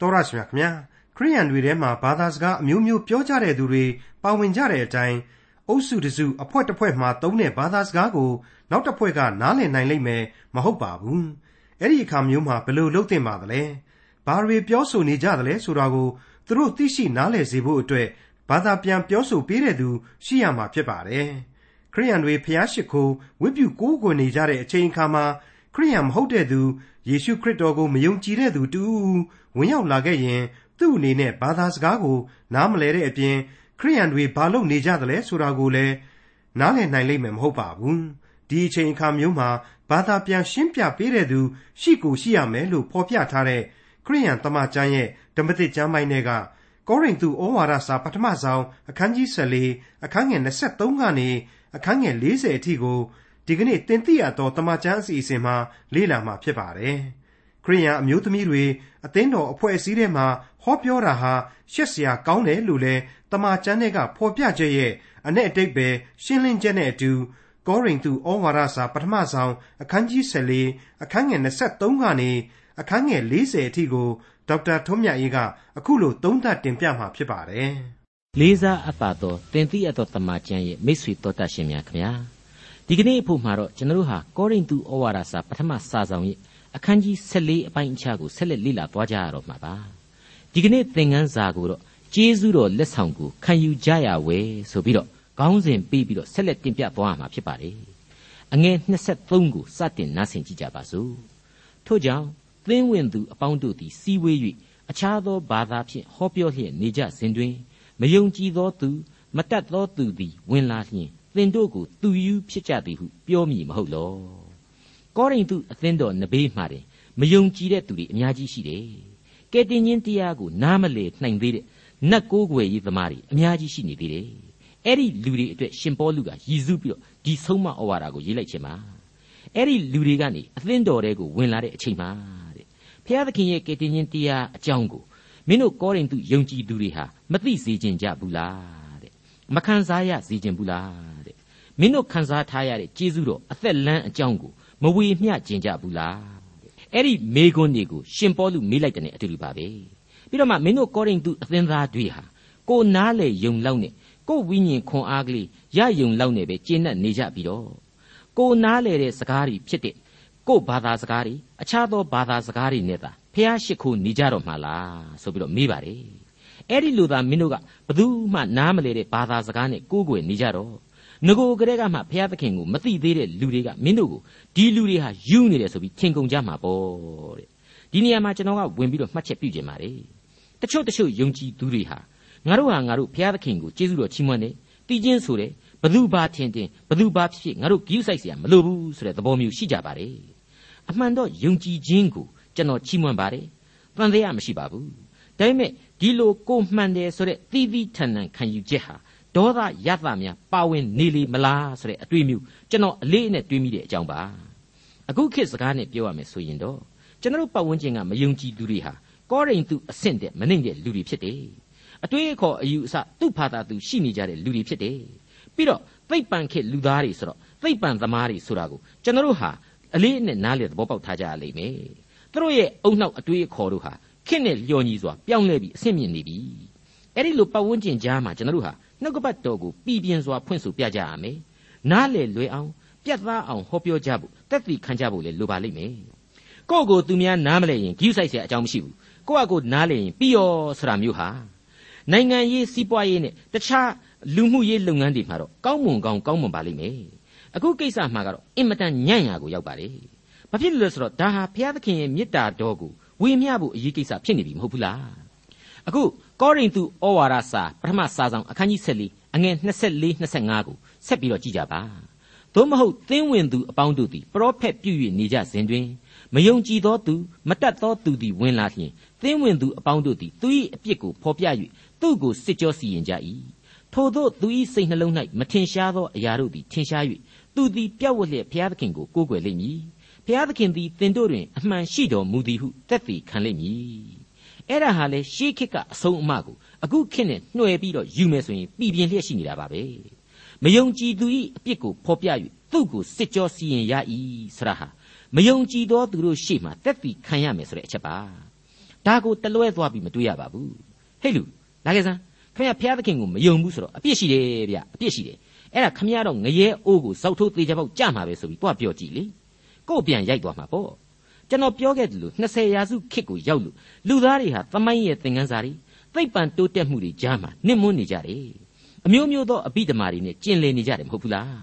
တော်ရရှိမြခင်ဗျာခရိယန်တွေထဲမှာဘာသာစကားအမျိုးမျိုးပြောကြတဲ့သူတွေပါဝင်ကြတဲ့အတိုင်းအုပ်စုတစုအဖွဲ့တစ်ဖွဲ့မှသုံးတဲ့ဘာသာစကားကိုနောက်တစ်ဖွဲ့ကနားလည်နိုင်လိမ့်မယ်မဟုတ်ပါဘူးအဲ့ဒီအခါမျိုးမှာဘယ်လိုလုပ်သင့်ပါသလဲဘာတွေပြောဆိုနေကြသလဲဆိုတာကိုသူတို့သိရှိနားလည်စေဖို့အတွက်ဘာသာပြန်ပြောဆိုပေးတဲ့သူရှိရမှာဖြစ်ပါတယ်ခရိယန်တွေဖျားရှိခိုးဝိပုကိုးကွယ်နေကြတဲ့အချိန်အခါမှာ ခရိယန်မဟုတ်တဲ့သူယေရှုခရစ်တော်ကိုမယုံကြည်တဲ့သူတူဝင်ရောက်လာခဲ့ရင်သူ့အနေနဲ့ဘာသာစကားကိုနားမလဲတဲ့အပြင်ခရိယန်တွေဘာလုပ်နေကြသလဲဆိုတာကိုလည်းနားလည်နိုင်လိမ့်မယ်မဟုတ်ပါဘူးဒီအချိန်အခါမျိုးမှာဘာသာပြန်ရှင်းပြပေးတဲ့သူရှိကိုရှိရမယ်လို့ဖော်ပြထားတဲ့ခရိယန်တမန်ကျမ်းရဲ့ဓမ္မသစ်ကျမ်းပိုင်းတွေကကောရိန္သုဩဝါဒစာပထမဆုံးအခန်းကြီး14အခန်းငယ်23ကနေအခန်းငယ်40အထိကို ဒီကနေ့တင်ပြရတော့တမန်ကျမ်းအစီအစဉ်မှာလေ့လာမှာဖြစ်ပါတယ်။ခရိယန်အမျိုးသမီးတွေအသင်းတော်အဖွဲ့အစည်းထဲမှာဟောပြောတာဟာရှက်စရာကောင်းတယ်လို့လဲတမန်ကျမ်းတွေကဖော်ပြချက်ရဲ့အ내အတိတ်ပဲရှင်းလင်းချက်နဲ့အတူကောရိန္သုဩဝါဒစာပထမဆုံးအခန်းကြီး14အခန်းငယ်23ကနေအခန်းငယ်40အထိကိုဒေါက်တာထွန်းမြတ်အေးကအခုလိုသုံးသပ်တင်ပြမှာဖြစ်ပါတယ်။လေးစားအပ်ပါတော့တင်သိအပ်သောတမန်ကျမ်းရဲ့မိတ်ဆွေတော်တတ်ရှင်များခင်ဗျာ။ ဒီကနေ့အဖို့မှာတော့ကျွန်တော်တို့ဟာကောရိန္သုဩဝါဒစာပထမစာဆောင်ရဲ့အခန်းကြီး14အပိုင်းအခြားကိုဆက်လက်လေ့လာသွားကြရတော့မှာပါဒီကနေ့သင်ခန်းစာကိုတော့ကျေးဇူးတော်လက်ဆောင်ကိုခံယူကြရဝယ်ဆိုပြီးတော့ခေါင်းစဉ်ပေးပြီးတော့ဆက်လက်တင်ပြသွားမှာဖြစ်ပါတယ်အငယ်23ကိုစတင်နားဆင်ကြည့်ကြပါစို့ထို့ကြောင့်သင်းဝင်သူအပေါင်းတို့သည်စီဝေး၍အခြားသောဘာသာဖြင့်ဟောပြောလျက်နေကြစဉ်တွင်မယုံကြည်သောသူမတတ်သောသူသည်ဝင်လာလျှင် သင်တို့ကိုသူယူဖြစ်ကြသည်ဟုပြောမည်မဟုတ်လောကောရိန္သုအသင်းတော်နဘေးမှာတင်မယုံကြည်တဲ့သူတွေအများကြီးရှိတယ်ကဲတင်ချင်းတရားကိုနားမလည်နိုင်သေးတဲ့နတ်ကိုးကွယ်ရေးသမားတွေအများကြီးရှိနေသေးတယ်အဲ့ဒီလူတွေအတွက်ရှင်ပေါလုကရည်စူးပြီးတော့ဒီဆုံးမဩဝါဒကိုရေးလိုက်ခြင်းပါအဲ့ဒီလူတွေကနေအသင်းတော်တွေကိုဝင်လာတဲ့အချိန်မှာတဲ့ဖျားသခင်ရဲ့ကယ်တင်ရှင်တရားအကြောင်းကိုမင်းတို့ကောရိန္သုယုံကြည်သူတွေဟာမသိစေခြင်းကြဘူးလားတဲ့ မခံစားရစေခြင်းဘူးလားမင်းတို့ခံစားထားရတဲ့ကျေးဇူးတော်အသက်လန်းအကြောင်းကိုမဝေမျှကျင်ကြဘူးလားအဲ့ဒီမေခွန်းတွေကိုရှင်ပေါလုမေးလိုက်တဲ့အတူတူပါပဲပြီးတော့မှမင်းတို့ကောရိန္သုအသင်းသားတွေဟာကိုနားလေယုံလောက်နဲ့ကိုဝိညာဉ်ခွန်အားကလေးရယုံလောက်နဲ့ပဲကျင့်တတ်နေကြပြီးတော့ကိုနားလေတဲ့စကားတွေဖြစ်တဲ့ကိုဘာသာစကားတွေအခြားသောဘာသာစကားတွေနဲ့သာဖះရှိခိုးနေကြတော့မှလားဆိုပြီးတော့မေးပါတယ် အဲ့ဒီလိုသာမင်းတို့ကဘယ်သူမှနားမလဲတဲ့ဘာသာစကားနဲ့ကိုးကွယ်နေကြတော့ငကိုကလေးကမှဘုရားသခင်ကိုမသိသေးတဲ့လူတွေကမင်းတို့ကိုဒီလူတွေဟာယူနေတယ်ဆိုပြီးထင်ကုန်ကြမှာပေါ့တဲ့ဒီနေရာမှာကျွန်တော်ကဝင်ပြီးတော့မှတ်ချက်ပြုခြင်းပါတယ်တချို့တချို့ယုံကြည်သူတွေဟာငါတို့ဟာငါတို့ဘုရားသခင်ကိုကျေးဇူးတော်ချီးမွမ်းတယ်တည်ခြင်းဆိုတယ်ဘသူဘာထင်တင်ဘသူဘာဖြစ်ဖြစ်ငါတို့ဂိူးဆိုင်เสียမလိုဘူးဆိုတဲ့သဘောမျိုးရှိကြပါတယ်အမှန်တော့ယုံကြည်ခြင်းကိုကျွန်တော်ချီးမွမ်းပါတယ်တန်တရားမရှိပါဘူးဒါပေမဲ့ ဒီလိုကိုမှန်တယ်ဆိုတဲ့သီးသီးထန်ထန်ခံယူချက်ဟာဒေါသရသများပါဝင်နေလေမလားဆိုတဲ့အတွေ့အမျိုးကျွန်တော်အလေးအနက်တွေးမိတဲ့အကြောင်းပါအခုခေတ်စကားနဲ့ပြောရမယ်ဆိုရင်တော့ကျွန်တော်ပတ်ဝန်းကျင်ကမယုံကြည်သူတွေဟာကောရိန္သုအဆင့်တဲ့မနှိမ့်တဲ့လူတွေဖြစ်တယ်အတွေ့အခေါ်အယူအဆသူ့ဖာသာသူရှိနေကြတဲ့လူတွေဖြစ်တယ်ပြီးတော့သိပ္ပံခေတ်လူသားတွေဆိုတော့သိပ္ပံသမားတွေဆိုတာကိုကျွန်တော်တို့ဟာအလေးအနက်နားလည်သဘောပေါက်ထားကြရလိမ့်မယ်သူတို့ရဲ့အုံနောက်အတွေ့အခေါ်တို့ဟာ ခေတ်နဲ့လျော်ညီစွာပြောင်းလဲပြီးအဆင့်မြင့်နေပြီအဲ့ဒီလိုပတ်ဝန်းကျင်ကြားမှာကျွန်တော်တို့ဟာနှုတ်ကပတ်တော်ကိုပြည်ပြင်းစွာဖွင့်ဆိုပြကြရမယ်။နားလေလွယ်အောင်ပြတ်သားအောင်ဟောပြောကြဖို့တက်တည်ခံကြဖို့လည်းလိုပါလိမ့်မယ်။ကိုယ့်ကိုသူများနားမလဲရင်ဂိူးဆိုင်เสียအကြောင်းမရှိဘူး။ကိုယ့်အကိုနားလေရင်ပြီးရောဆိုတာမျိုးဟာနိုင်ငံရေးစီးပွားရေးနဲ့တခြားလူမှုရေးလုပ်ငန်းတွေမှာတော့ကောင်းမွန်ကောင်းကောင်းမွန်ပါလိမ့်မယ်။အခုကိစ္စမှာကတော့အင်မတန်ညံ့ရာကိုရောက်ပါလေ။ဘာဖြစ်လို့လဲဆိုတော့ဒါဟာဘုရားသခင်ရဲ့မေတ္တာတော်ကို ဝေမျှဖို့အရေးကိစ္စဖြစ်နေပြီမဟုတ်ဘူးလား။အခုကောရိန္သုဩဝါဒစာပထမစာဆောင်အခန်းကြီး14အငယ်24 25ကိုဆက်ပြီးတော့ကြည့်ကြပါသို့မဟုတ်သင်းဝင်သူအပေါင်းတို့သည်ပရောဖက်ပြု၍နေကြစဉ်တွင်မယုံကြည်သောသူမတတ်သောသူသည်ဝင်လာလျှင်သင်းဝင်သူအပေါင်းတို့သည်သူ၏အပြစ်ကိုဖော်ပြ၍သူ့ကိုစစ်ကြောစီရင်ကြ၏ထို့သောသူ၏စိတ်နှလုံး၌မထင်ရှားသောအရာတို့သည်ထင်ရှား၍သူသည်ပြတ်ဝတ်လျက်ဘုရားသခင်ကိုကိုးကွယ်လိမ့်မည် ဘုရားသခင်သည်သင်တို့တွင်အမှန်ရှိတော်မူသည်ဟုသက်သေခံလိမ့်မည်အဲ့ဒါဟာလေရှေးခေတ်ကအဆုံးအမကိုအခုခေတ်နဲ့နှွယ်ပြီးတော့ယူမယ်ဆိုရင်ပြည်ပြင်းလျက်ရှိနေတာပါပဲမယုံကြည်သူ၏အပြစ်ကိုဖော်ပြ၍သူ့ကိုစစ်ကြောစီရင်ရ၏ဆရာဟာမယုံကြည်သောသူတို့ရှေ့မှာတက်ပြီးခံရမယ်ဆိုတဲ့အချက်ပါတဒါကိုတလွဲသွားပြီးမတွေးရပါဘူးဟဲ့လူလာခဲ့စမ်းခမရဖျားသခင်ကိုမယုံဘူးဆိုတော့အပြစ်ရှိတယ်ဗျအပြစ်ရှိတယ်အဲ့ဒါခမရတော့ငရဲအိုးကိုစောက်ထိုးသေးချပေါက်ကြမှာပဲဆိုပြီးတွားပြောကြည့်လေ ကို့ပြန်ရိုက်သွားမှာပေါ့ကျွန်တော်ပြောခဲ့တယ်လို့20ရာစုခေတ်ကိုရောက်လို့လူသားတွေဟာသမိုင်းရဲ့သင်ခန်းစာတွေသိပ္ပံတိုးတက်မှုတွေကြားမှာနှိမ့်မွန်းနေကြတယ်အမျိုးမျိုးသောအဘိဓမ္မာတွေနဲ့ကျင်လည်နေကြတယ်မဟုတ်ဘူးလား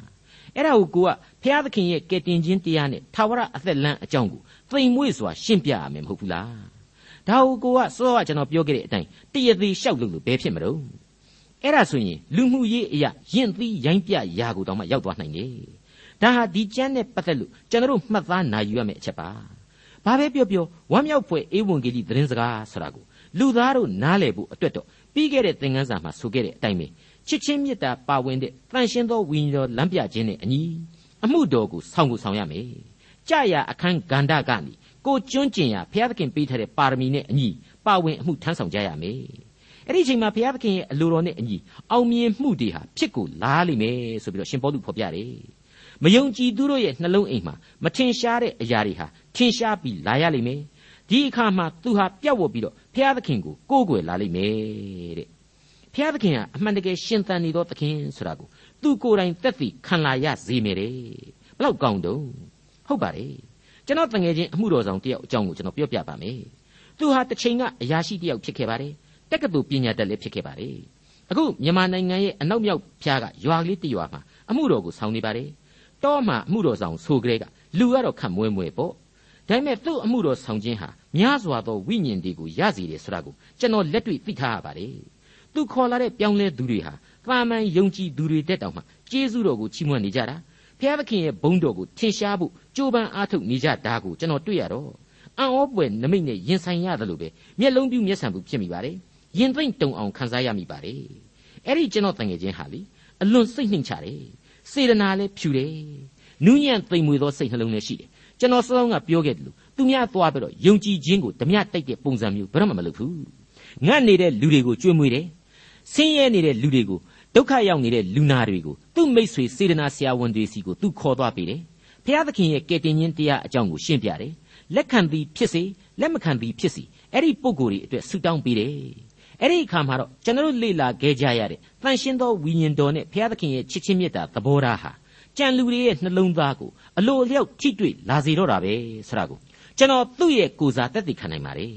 အဲ့ဒါကိုကိုကဘုရားသခင်ရဲ့ကယ်တင်ခြင်းတရားနဲ့သာဝရအသက်လမ်းအကြောင်းကိုသိမ်မွေ့စွာရှင်းပြရမယ်မဟုတ်ဘူးလားဒါကိုကိုကစောကကျွန်တော်ပြောခဲ့တဲ့အတိုင်းတရသေးလျှောက်လို့လို့ဘယ်ဖြစ်မလို့အဲ့ဒါဆိုရင်လူမှုရေးအရာယဉ်သီးရိုင်းပြရာကိုတောင်မှရောက်သွားနိုင်တယ် ဒါဟာဒီကျမ်းနဲ့ပတ်သက်လို့ကျွန်တော်တို့မှတ်သားနိုင်ယူရမယ့်အချက်ပါဘာပဲပြောပြောဝမ်းမြောက်ဖွယ်ဧဝံဂေလိသတင်းစကားဆိုတာကိုလူသားတို့နားလည်ဖို့အတွက်တော့ပြီးခဲ့တဲ့သင်ခန်းစာမှာဆိုခဲ့တဲ့အတိုင်းပဲချစ်ချင်းမေတ္တာပါဝင်တဲ့တန်ရှင်းသောဝိညာဉ်တော်လမ်းပြခြင်းနဲ့အညီအမှုတော်ကိုဆောင်ကိုဆောင်ရမယ်ကြရအခန်းဂန္ဓကနေကိုကျွန်းကျင်ရဘုရားသခင်ပေးထားတဲ့ပါရမီနဲ့အညီပါဝင်အမှုထမ်းဆောင်ကြရမယ်အဲ့ဒီအချိန်မှာဘုရားသခင်ရဲ့အလိုတော်နဲ့အညီအောင်မြင်မှုတွေဟာဖြစ်ကိုလားလိမ့်မယ်ဆိုပြီးတော့ရှင်ပေါလုဖော်ပြတယ် မယုံကြည်သူတို့ရဲ့နှလုံးအိမ်မှာမထင်ရှားတဲ့အရာတွေဟာထင်ရှားပြီးလာရလိမ့်မယ်ဒီအခါမှာသူဟာပြတ်ဝတ်ပြီးတော့ဘုရားသခင်ကိုကိုးကွယ်လာလိမ့်မယ်တဲ့ဘုရားသခင်ဟာအမှန်တကယ်ရှင်သန်နေသောသခင်ဆိုတာကိုသူကိုယ်တိုင်သက်သေခံလာရစေမယ်တဲ့ဘလောက်ကောင်းတုံးဟုတ်ပါတယ်ကျွန်တော်တငယ်ချင်းအမှုတော်ဆောင်တယောက်အကြောင်းကိုကျွန်တော်ပြောပြပါမယ်သူဟာတစ်ချိန်ကအရာရှိတယောက်ဖြစ်ခဲ့ပါတယ်တက္ကသိုလ်ပညာတတ်လည်းဖြစ်ခဲ့ပါတယ်အခုမြန်မာနိုင်ငံရဲ့အနောက်မြောက်ဖျားကရွာကလေးတရွာမှာအမှုတော်ကိုဆောင်နေပါတယ် တောမှာအမှုတော်ဆောင်ဆိုကြတဲ့ကလူကတော့ခတ်မွဲမွဲပေါ့ဒါပေမဲ့သူ့အမှုတော်ဆောင်ခြင်းဟာများစွာသောဝိညာဉ်တွေကိုရစီတယ်ဆိုတာကိုကျွန်တော်လက်တွေ့သိထားရပါတယ်သူခေါ်လာတဲ့ပြောင်းလဲသူတွေဟာသာမန်ယုံကြည်သူတွေတက်တောင်မှကျေးဇူးတော်ကိုချီးမွမ်းနေကြတာဘုရားသခင်ရဲ့ဘုန်းတော်ကိုထင်ရှားဖို့ကြိုးပမ်းအားထုတ်နေကြတာကိုကျွန်တော်တွေ့ရတော့အံ့ဩပွေနမိတ်နဲ့ရင်ဆိုင်ရတယ်လို့ပဲမျက်လုံးပြူးမျက်စံပြူးဖြစ်မိပါတယ်ရင်သိမ့်တုံအောင်ခံစားရမိပါတယ်အဲ့ဒီကျွန်တော်တန်ငယ်ချင်းဟာလေအလွန်စိတ်နှိမ်ချတယ် စေတနာလည်းဖြူတယ်နူးညံ့သိမ်မွေသောစိတ်နှလုံးလည်းရှိတယ်ကျွန်တော်စောစောကပြောခဲ့တယ်လို့သူများသွားပြီးတော့ယုံကြည်ခြင်းကိုဓမြတိုက်တဲ့ပုံစံမျိုးဘယ်တော့မှမလုပ်ဘူးငတ်နေတဲ့လူတွေကိုကြွေးမွေးတယ်ဆင်းရဲနေတဲ့လူတွေကိုဒုက္ခရောက်နေတဲ့လူနာတွေကိုသူ့မိတ်ဆွေစေတနာဆရာဝန်တွေစီကိုသူခေါ်သွားပေးတယ်ဖျားသခင်ရဲ့ကယ်တင်ခြင်းတရားအကြောင်းကိုရှင်းပြတယ်လက်ခံသည်ဖြစ်စေလက်မခံသည်ဖြစ်စေအဲ့ဒီပုံကိုယ်တွေအတွက်ဆူတောင်းပေးတယ် အဲ့ဒီအခါမှာတော့ကျွန်တော်လေ့လာခဲ့ကြရတဲ့တန်ရှင်းသောဝိညာဉ်တော်နဲ့ဘုရားသခင်ရဲ့ချစ်ချင်းမြတ်တာသဘောထားဟာကြံလူတွေရဲ့နှလုံးသားကိုအလိုအလျောက်ထိတွေ့လာစေတော့တာပဲဆိုတာကိုကျွန်တော်သူ့ရဲ့ကိုစားတက်တည်ခံနိုင်ပါတယ်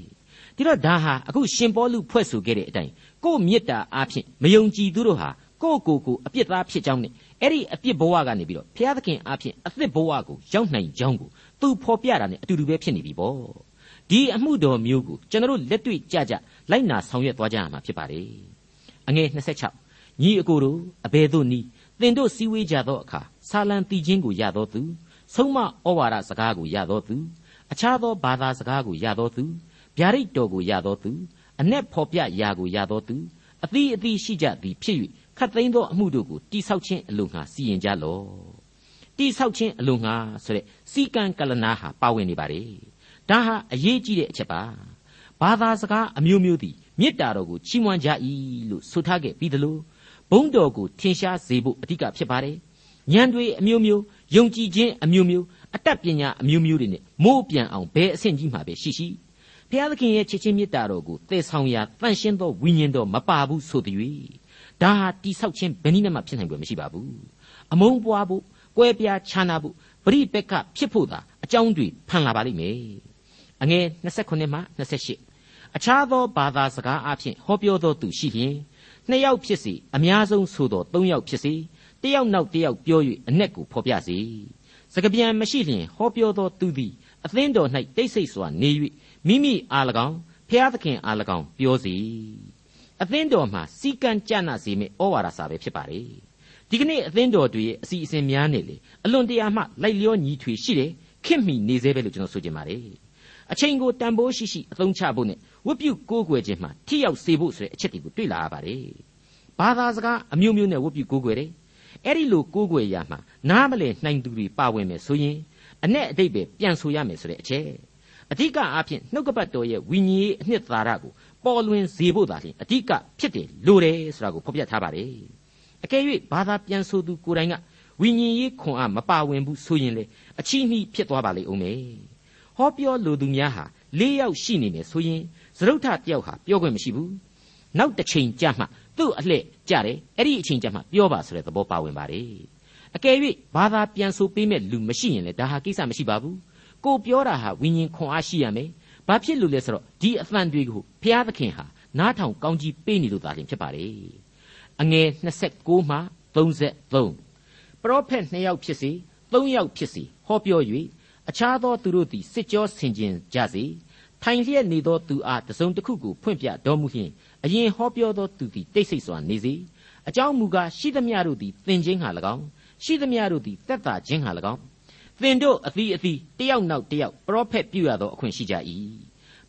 ဒီတော့ဒါဟာအခုရှင်ပေါလုဖွဲ့ဆိုခဲ့တဲ့အတိုင်းကို့မေတ္တာအားဖြင့်မယုံကြည်သူတို့ဟာကိုယ့်ကိုယ်ကိုအပြစ်သားဖြစ်ကြောင်းနဲ့အဲ့ဒီအပြစ်ဘဝကနေပြီးတော့ဘုရားသခင်အားဖြင့်အသစ်ဘဝကိုရောက်နိုင်ကြောင်းကိုသူဖော်ပြတာနဲ့အတူတူပဲဖြစ်နေပြီပေါ့ဒီအမှုတော်မျိုးကိုကျွန်တော်တို့လက်တွေ့ကြကြ လိုက်နာဆောင်ရွက်သွားကြရမှာဖြစ်ပါတယ်အငယ်26ညီအကိုတို့အဘယ်သို့နီးသင်တို့စည်းဝေးကြသောအခါဆာလံတီချင်းကိုရသောသူဆုံးမဩဝါဒစကားကိုရသောသူအခြားသောဘာသာစကားကိုရသောသူဗျာဒိတ်တော်ကိုရသောသူအ내ဖော်ပြရာကိုရသောသူအသီးအသီးရှိကြသည်ဖြစ်၍ခတ်သိမ်းသောအမှုတို့ကိုတိဆောက်ခြင်းအလို့ငှာစီရင်ကြလော့တိဆောက်ခြင်းအလို့ငှာဆိုတဲ့စီကံကလနာဟာပါဝင်နေပါလေဒါဟာအရေးကြီးတဲ့အချက်ပါ ဘာသာစကားအမျိုးမျိုးသည်မေတ္တာတော်ကိုချီးမွမ်းကြ၏လို့ဆိုထားခဲ့ပြီးသလိုဘုန်းတော်ကိုထင်ရှားစေဖို့အဓိကဖြစ်ပါတယ်ဉာဏ်တွေအမျိုးမျိုးယုံကြည်ခြင်းအမျိုးမျိုးအတတ်ပညာအမျိုးမျိုးတွေနဲ့မိုးပြန်အောင်ဘယ်အဆင့်ကြီးမှာပဲရှိရှိဘုရားသခင်ရဲ့ချစ်ချင်းမေတ္တာတော်ကိုသေဆောင်ရာတန်ရှင်းသောဝိညာဉ်တော်မပါဘူးဆိုသည်၍ဒါဟာတိဆောက်ခြင်းဘယ်နည်းမှဖြစ်နိုင်ွယ်မရှိပါဘူးအမုန်းပွားဖို့ကွဲပြားခြားနာဖို့ပရိပက္ခဖြစ်ဖို့သာအကြောင်းတွေဖန်လာပါလိမ့်မယ်အငယ်29မှ28 အခြားသောဘာသာစကားအဖြစ်ဟောပြောသောသူရှိလျင်နှစ်ယောက်ဖြစ်စီအများဆုံးဆိုသောသုံးယောက်ဖြစ်စီတယောက်နောက်တယောက်ပြော၍အ내ကိုဖော်ပြစေစကပြန်မရှိလျင်ဟောပြောသောသူသည်အသင်းတော်၌တိတ်ဆိတ်စွာနေ၍မိမိအား၎င်းဖျားသခင်အား၎င်းပြောစီအသင်းတော်မှာစီကံကြနာစေမယ့်ဩဝါဒစာပဲဖြစ်ပါလေဒီကနေ့အသင်းတော်တွေရဲ့အစီအစဉ်များနေလေအလွန်တရာမှလိုက်လျောညီထွေရှိတယ်ခင်မိနေသေးပဲလို့ကျွန်တော်ဆိုချင်ပါတယ်အချိန်ကိုတန်ဖိုးရှိရှိအသုံးချဖို့နဲ့ ဝတ်ပြုကိုးကွယ်ခြင်းမှာထိရောက်စေဖို့ဆိုတဲ့အချက်တွေကိုတွေ့လာရပါတယ်ဘာသာစကားအမျိုးမျိုးနဲ့ဝတ်ပြုကိုးကွယ်တယ်အဲ့ဒီလိုကိုးကွယ်ရမှာနားမလည်နှိုင်သူတွေပါဝင်မယ်ဆိုရင်အ내အတိတ်ပဲပြန်ဆိုရမယ်ဆိုတဲ့အချက်အဓိကအားဖြင့်နှုတ်ကပတ်တော်ရဲ့ဝိညာဉ်ရေးအနှစ်သာရကိုပေါ်လွင်စေဖို့သာလျှင်အဓိကဖြစ်တယ်လို့တယ်ဆိုတာကိုဖော်ပြထားပါတယ်အကယ်၍ဘာသာပြန်ဆိုသူကိုယ်တိုင်ကဝိညာဉ်ရေးခွန်အားမပါဝင်ဘူးဆိုရင်လေအချီးနှီးဖြစ်သွားပါလိမ့်ဦးမယ်ဟောပြောလိုသူများဟာ၄ယောက်ရှိနေမယ်ဆိုရင် သရုတ်ထတယောက်ဟာပြောခွင့်မရှိဘူးနောက်တစ်ချိန်ကြာမှသူ့အလှည့်ကြတယ်အဲ့ဒီအချိန်ကြာမှပြောပါဆိုတဲ့သဘောပါဝင်ပါတယ်အကယ်၍ဘာသာပြန်ဆိုပေးမဲ့လူမရှိရင်လည်းဒါဟာကိစ္စမရှိပါဘူးကိုပြောတာဟာဝိညာဉ်ခွန်အားရှိရမယ်ဘာဖြစ်လို့လဲဆိုတော့ဒီအသံတွေကိုဘုရားသခင်ဟာနားထောင်ကောင်းကြီးပေးနေလို့သာလျှင်ဖြစ်ပါတယ်အငယ်26မှ33ပရောဖက်2ယောက်ဖြစ်စေ3ယောက်ဖြစ်စေဟောပြော၍အခြားသောသူတို့သည်စစ်ကြောဆင်ခြင်ကြစေ ထိုင်လျက်နေသောသူအားတစုံတစ်ခုကိုဖွင့်ပြတော်မူလျှင်အရင်ဟောပြောသောသူသည်တိတ်ဆိတ်စွာနေစေအကြောင်းမူကားရှိသမျှတို့သည်သင်ခြင်းဟာ၎င်းရှိသမျှတို့သည်တက်တာခြင်းဟာ၎င်းသင်တို့အသီးအသီးတယောက်နောက်တယောက်ပရောဖက်ပြုရသောအခွင့်ရှိကြ၏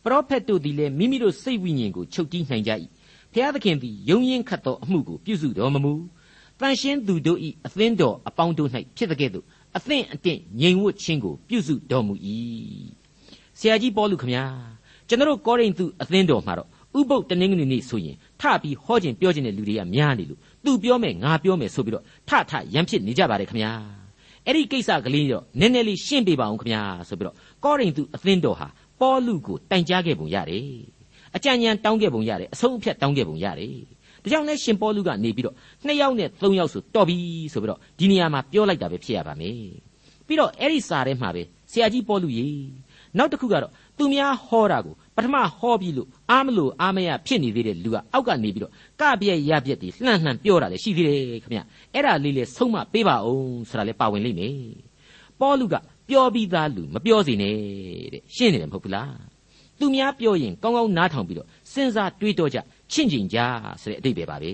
ပရောဖက်တို့သည်လည်းမိမိတို့စိတ်ဝိညာဉ်ကိုချုပ်တီးနိုင်ကြ၏ဖျားသခင်သည်ယုံရင်ခတ်သောအမှုကိုပြုစုတော်မမူတန်ရှင်းသူတို့၏အသင်းတော်အပေါင်းတို့၌ဖြစ်တဲ့ကဲ့သို့အသင့်အတင့်ငြိမ်ဝတ်ခြင်းကိုပြုစုတော်မူ၏ ဆရာကြီးပေါလုခမညာကျွန်တော်ကောရိန္သုအသင်းတော်မှာတော့ဥပုပ်တနင်္ဂနွေနေ့ဆိုရင်ထပြီးဟောခြင်းပြောခြင်းတဲ့လူတွေကများနေလို့သူပြောမယ်ငါပြောမယ်ဆိုပြီးတော့ထထရံဖြစ်နေကြပါတယ်ခမညာအဲ့ဒီကိစ္စကလေးတော့နည်းနည်းလေးရှင်းပြပါအောင်ခမညာဆိုပြီးတော့ကောရိန္သုအသင်းတော်ဟာပေါလုကိုတိုင်ကြားခဲ့ပုံရတယ်အကြံဉာဏ်တောင်းခဲ့ပုံရတယ်အဆုံးအဖြတ်တောင်းခဲ့ပုံရတယ်ဒါကြောင့်လဲရှင်ပေါလုကနေပြီးတော့နှစ်ယောက်နဲ့သုံးယောက်ဆိုတော်ပြီဆိုပြီးတော့ဒီနေရာမှာပြောလိုက်တာပဲဖြစ်ရပါမယ်ပြီးတော့အဲ့ဒီစာထဲမှာပဲဆရာကြီးပေါလုရေ နောက်တစ်ခုကတော့သူများဟောတာကိုပထမဟောပြီးလို့အားမလို့အားမရဖြစ်နေသေးတဲ့လူကအောက်ကနေပြီးတော့ကပြက်ရပြက်ဒီလှန့်လှန့်ပြောတာလေရှိသေးတယ်ခင်ဗျအဲ့ဒါလေးလေဆုံးမပေးပါအောင်ဆိုတာလေပါဝင်လိမ့်မယ်ပေါလုကပြောပြီးသားလူမပြောစေနဲ့တဲ့ရှင်းနေတယ်မဟုတ်ဘူးလားသူများပြောရင်ကောင်းကောင်းနားထောင်ပြီးတော့စဉ်းစားတွေးတောကြချင့်ကျင်ကြဆိုတဲ့အတိတ်ပဲပါပဲ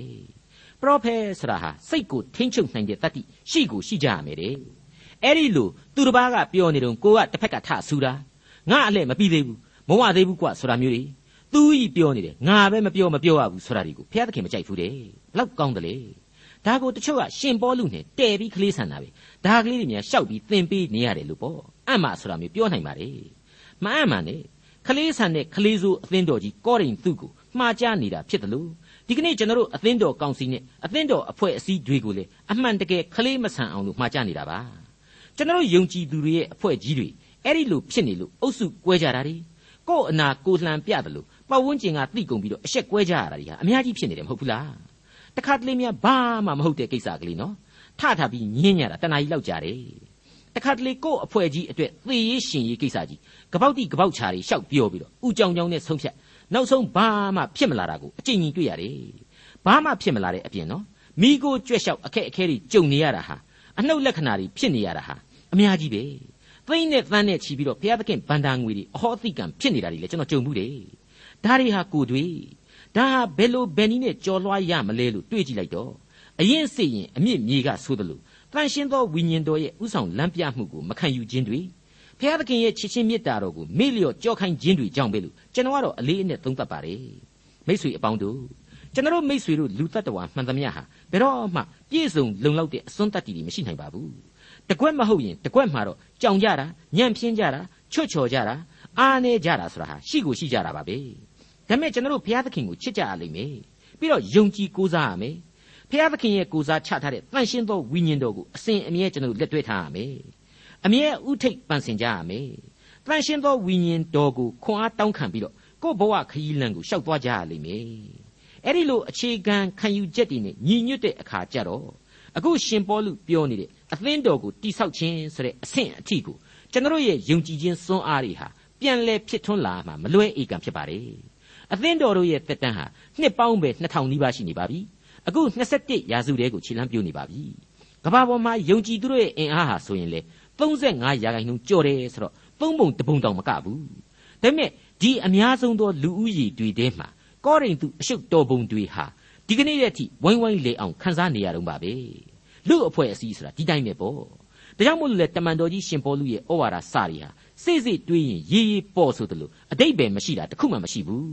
ပရောဖက်ဆိုတာဟာစိတ်ကိုထိမ့်ချုပ်နိုင်တဲ့တတ္တိရှိကိုရှိကြရမယ်တဲ့အဲ့ဒီလိုသူတစ်ပါးကပြောနေတော့ကိုကတစ်ဖက်ကထဆူတာ ငါအလှဲ့မပြီးသေးဘူးမဝသေးဘူးကွဆိုတာမျိုးတွေသူဤပြောနေတယ်ငါပဲမပြောမပြောရဘူးဆိုတာတွေကိုဘုရားသခင်မကြိုက်ဘူးတဲ့ဘလောက်ကောင်းတယ်လေဒါကိုတချို့ကရှင်ပေါလုနဲ့တဲပြီးကလေးဆန်တာပဲဒါကလေးတွေများရှောက်ပြီးသင်ပေးနေရတယ်လို့ပေါ့အံ့မဆိုတာမျိုးပြောနိုင်ပါလေမအံ့မှန်နဲ့ကလေးဆန်တဲ့ကလေးစိုးအသင်းတော်ကြီးကောရိန်သူ့ကိုမှားကြနေတာဖြစ်တယ်လို့ဒီကနေ့ကျွန်တော်တို့အသင်းတော်ကောင်စီနဲ့အသင်းတော်အဖွဲ့အစည်းတွေကိုလေအမှန်တကယ်ကလေးမဆန်အောင်လို့မှားကြနေတာပါကျွန်တော်တို့ယုံကြည်သူတွေရဲ့အဖွဲ့ကြီးတွေ အဲ့ဒီလိုဖြစ်နေလို့အုပ်စုကွဲကြတာတွေကို့အနာကိုလှန်ပြတယ်လို့ပတ်ဝန်းကျင်ကသိကုန်ပြီးတော့အဆက်ကွဲကြရတာတွေဟာအများကြီးဖြစ်နေတယ်မဟုတ်ဘူးလားတခါတလေများဘာမှမဟုတ်တဲ့ကိစ္စကလေးနော်ထထပြီးညင်းညတာတဏှာကြီးလောက်ကြတယ်တခါတလေကို့အဖွဲ့ကြီးအတွက်သေရေးရှင်ရေးကိစ္စကြီးကပောက်တိကပောက်ချာတွေရှောက်ပြောပြီးတော့ဥကြောင်ကြောင်နဲ့ဆုံးဖြတ်နောက်ဆုံးဘာမှဖြစ်မလာတာကိုအကျဉ်းကြီးတွေ့ရတယ်ဘာမှဖြစ်မလာတဲ့အပြင်နော်မိကိုကြွက်လျှောက်အခက်အခဲတွေကြုံနေရတာဟာအနှုတ်လက္ခဏာတွေဖြစ်နေရတာဟာအများကြီးပဲ သိမ့်နဲ့သန်းနဲ့ချီပြီးတော့ဘုရားသခင်ဗန္တာငွေတွေအဟောအသိကံဖြစ်နေတာတွေလည်းကျွန်တော်ကြုံမှုတယ်ဒါတွေဟာကိုတွေဒါဟာဘယ်လိုဘယ်နည်းနဲ့ကြော်လွှားရမလဲလို့တွေးကြည့်လိုက်တော့အရင်စိတ်ရင်အမြင့်မြေကဆိုသလိုတန်ရှင်းသောဝိညာဉ်တော်ရဲ့ဥဆောင်လမ်းပြမှုကိုမခံယူခြင်းတွေဘုရားသခင်ရဲ့ချစ်ချင်းမေတ္တာတော်ကိုမေ့လျော့ကြောက်ခိုင်းခြင်းတွေကြောင့်ပဲလို့ကျွန်တော်ကတော့အလေးအနက်သုံးသပ်ပါတယ်မိတ်ဆွေအပေါင်းတို့ကျွန်တော်မိတ်ဆွေတို့လူတ attva မှန်သမျှဟာဘယ်တော့မှပြည့်စုံလုံလောက်တဲ့အစွန်းတတ္တိတွေမရှိနိုင်ပါဘူး တကွက်မဟုတ်ရင်တကွက်မှာတော့ကြောင်ကြတာညံ့ပြင်းကြတာချွတ်ချော်ကြတာအားနေကြတာဆိုတာဟာရှိကိုရှိကြတာပါပဲဒါပေမဲ့ကျွန်တော်တို့ဘုရားသခင်ကိုချစ်ကြရလိမ့်မယ်ပြီးတော့ယုံကြည်ကိုးစားရမယ်ဘုရားသခင်ရဲ့ကိုးစားချထားတဲ့တန်ရှင်းသောဝိညာဉ်တော်ကိုအစဉ်အမြဲကျွန်တော်တို့လက်တွေ့ထားရမယ်အမြဲဥထိတ်ပန်ဆင်ကြရမယ်တန်ရှင်းသောဝိညာဉ်တော်ကိုခွန်အားတောင်းခံပြီးတော့ကိုယ့်ဘဝခရီးလမ်းကိုရှောက်သွားကြရလိမ့်မယ်အဲ့ဒီလိုအခြေခံခံယူချက်တွေနဲ့ညီညွတ်တဲ့အခါကျတော့ အခုရှင်ပေါလုပြောနေတဲ့အသင်းတော်ကိုတိဆောက်ခြင်းဆိုတဲ့အဆင့်အထိကိုကျွန်တော်ရဲ့ယုံကြည်ခြင်းစွမ်းအားတွေဟာပြန်လဲဖြစ်ထွန်းလာမှာမလွဲဧကံဖြစ်ပါတယ်အသင်းတော်တို့ရဲ့တက်တန်းဟာနှစ်ပေါင်းပဲ2000နီးပါးရှိနေပါပြီအခု21ရာစုတည်းကိုခြေလှမ်းပြိုးနေပါပြီကမ္ဘာပေါ်မှာယုံကြည်သူတို့ရဲ့အင်အားဟာဆိုရင်လေ35ရာခိုင်နှုန်းကျော်တယ်ဆိုတော့သုံးပုံတပုံတောင်မကဘူးဒါပေမဲ့ဒီအများဆုံးသောလူဦးရေတွေထဲမှာကောရိန္သုအရှုပ်တော်ပုံတွေဟာ ဒီကနေ့တည်းထိဝိုင်းဝိုင်းလေအောင်ခန်းစားနေရတော့ပါပဲလူအဖွဲ့အစည်းဆိုတာဒီတိုင်းပဲပေါ့ဒါကြောင့်မို့လို့လေတမန်တော်ကြီးရှင်ပေါလုရဲ့ဩဝါဒစာတွေဟာစိတ်စိတ်တွေးရင်ရေးရေးပေါ့ဆိုတယ်လို့အတိတ်ပဲမရှိတာတခုမှမရှိဘူး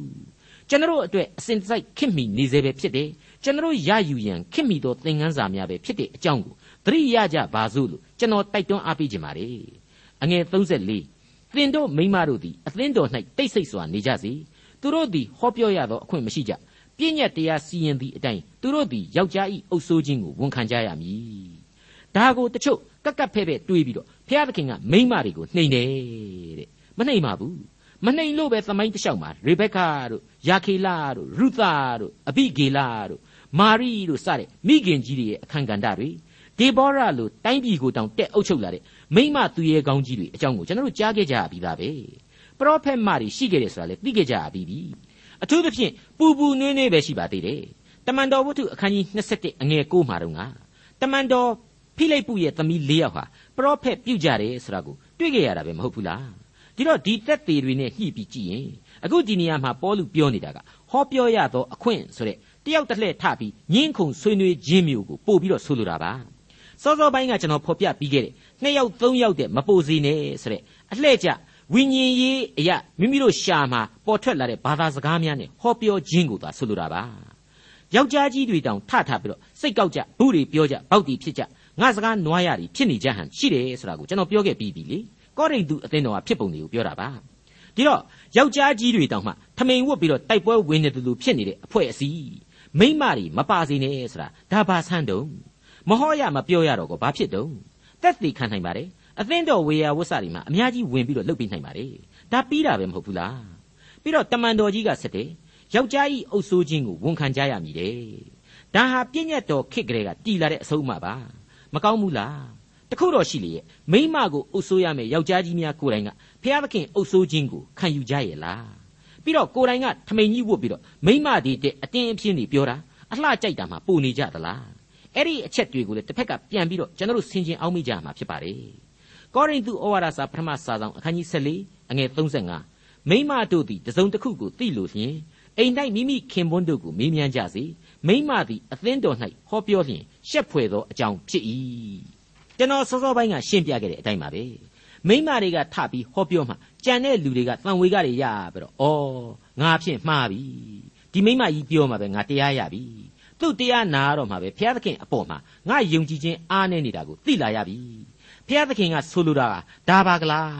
ကျွန်တော်အတွက်အစဉ်တစိုက်ခင်မိနေစေပဲဖြစ်တယ်ကျွန်တော်ရယူရန်ခင်မိသောသင်ခန်းစာများပဲဖြစ်တဲ့အကြောင်းကိုသတိရကြပါစို့လို့ကျွန်တော်တိုက်တွန်းအားပေးခြင်းပါတယ်အငယ်34သင်တို့မိမတို့သည်အသင်းတော်၌တိတ်ဆိတ်စွာနေကြစေသူတို့သည်ဟောပြောရသောအခွင့်မရှိကြ ပြည့်ညက်တရားစီရင်သည့်အတိုင်းသူတို့သည်ယောက်ျား၏အုပ်ဆိုးခြင်းကိုဝန်ခံကြရမည်ဒါကိုတချို့ကက်ကက်ဖဲ့ဖဲ့တွေးပြီးတော့ဘုရားသခင်ကမိန်းမတွေကိုနှိမ်တယ်တဲ့မနှိမ်ပါဘူးမနှိမ်လို့ပဲသမိုင်းတစ်လျှောက်မှာရေဘက်ကာတို့ယာခေလတို့ရုသတို့အဘိဂေလတို့မာရိတို့စတဲ့မိခင်ကြီးတွေရဲ့အခန်းကဏ္ဍတွေဒေဘောရလိုတိုင်းပြည်ကိုတောင်တက်အုပ်ချုပ်လာတဲ့မိမသူရဲကောင်းကြီးတွေအကြောင်းကိုကျွန်တော်တို့ကြားခဲ့ကြရပြီးသားပဲပရောဖက်မတွေရှိခဲ့တယ်ဆိုတာလေသိခဲ့ကြရပြီးပြီ အထူးသဖြင့်ပူပူနွေးနွေးပဲရှိပါသေးတယ်တမန်တော်ဝတ္ထုအခန်းကြီး27အငယ်9မှာတော့ငါတမန်တော်ဖိလိပ္ပုရဲ့သမီး၄ယောက်ဟာပရောဖက်ပြုတ်ကြတယ်ဆိုတာကိုတွေ့ခဲ့ရတာပဲမဟုတ်ဘူးလားဒီတော့ဒီသက်သေတွေနဲ့ညှိပြီးကြည့်ရင်အခုဒီနေရာမှာပေါလုပြောနေတာကဟောပြောရသောအခွင့်ဆိုတဲ့တယောက်တစ်လှည့်ထပြီးညင်းခုန်ဆွေးနွေးခြင်းမျိုးကိုပို့ပြီးတော့ဆိုလိုတာပါစောစောပိုင်းကကျွန်တော်ဖော်ပြပြီးခဲ့တဲ့နှစ်ယောက်သုံးယောက်တဲ့မပိုစီနဲ့ဆိုတဲ့အလှည့်ကျ ဝိညာဉ်ရေးအရာမိမိတို့ရှာမှာပေါ်ထွက်လာတဲ့ဘာသာစကားများနဲ့ဟောပြောခြင်းကိုသာဆိုလိုတာပါယောက်ျားကြီးတွေတောင်ထထပြီးတော့စိတ်ကောက်ကြဘူးတွေပြောကြဘောက်တီဖြစ်ကြငါစကားနွားရည်ဖြစ်နေကြဟန်ရှိတယ်ဆိုတာကိုကျွန်တော်ပြောခဲ့ပြီးပြီလေကောရိန္သုအသင်းတော်ကဖြစ်ပုံတွေကိုပြောတာပါဒီတော့ယောက်ျားကြီးတွေတောင်မှထမိန်ဝတ်ပြီးတော့တိုက်ပွဲဝင်နေတယ်လို့ဖြစ်နေတဲ့အဖွဲ့အစည်းမိမတွေမပါစေနဲ့ဆိုတာဒါဘာဆန်းတုံမဟောရမပြောရတော့ကောဘာဖြစ်တုံတက်တည်ခံနိုင်ပါတယ် အသင်းတော်ဝေယဝဆတွေမှာအများကြီးဝင်ပြီးတော့လှုပ်ပြီးနိုင်ပါတယ်ဒါပြီးတာပဲမဟုတ်ဘူးလားပြီးတော့တမန်တော်ကြီးကဆက်တယ်ယောက်ျားကြီးအုပ်ဆိုးခြင်းကိုဝန်ခံကြရမည်တဲ့ဒါဟာပြည့်ညတ်တော်ခစ်ကလေးကတီလာတဲ့အဆုံးအမပါမကောင်းဘူးလားတခုတော့ရှိလေရဲ့မိမကိုအုပ်ဆိုးရမယ်ယောက်ျားကြီးများကိုယ်တိုင်ကဖျားသခင်အုပ်ဆိုးခြင်းကိုခံယူကြရဲ့လားပြီးတော့ကိုယ်တိုင်ကထမိန်ကြီးဝတ်ပြီးတော့မိမဒီတဲ့အတင်းအဖျင်းနေပြောတာအလှကြိုက်တာမှပူနေကြသလားအဲ့ဒီအချက်တွေကိုလည်းတစ်ဖက်ကပြန်ပြီးတော့ကျွန်တော်တို့ဆင်ခြင်အောင်မိကြမှာဖြစ်ပါတယ် ကောရိန္သုဩဝါဒစာပထမစာဆောင်အခန်းကြီး14အငယ်35မိမတို့သည်တစုံတစ်ခုကိုသိလို့လျှင်အိမ်၌မိမိခင်ပွန်းတို့ကိုမေးမြန်းကြစေမိမသည်အသင်းတော်၌ဟောပြောလျင်ရှက်ဖွယ်သောအကြောင်းဖြစ်၏ကျွန်တော်စောစောပိုင်းကရှင်းပြခဲ့တဲ့အတိုင်းပါပဲမိမတွေကထပြီးဟောပြောမှကြံတဲ့လူတွေကတန်ဝေကတွေရပြီးတော့ဩငါဖြင့်မှားပြီဒီမိမကြီးပြောမှပဲငါတရားရပြီသူ့တရားနာတော့မှပဲဘုရားသခင်အပေါ်မှာငါယုံကြည်ခြင်းအားနေနေတာကိုသိလာရပြီ ဘုရားသခင်ကဆိုလိုတာကဒါပါကလား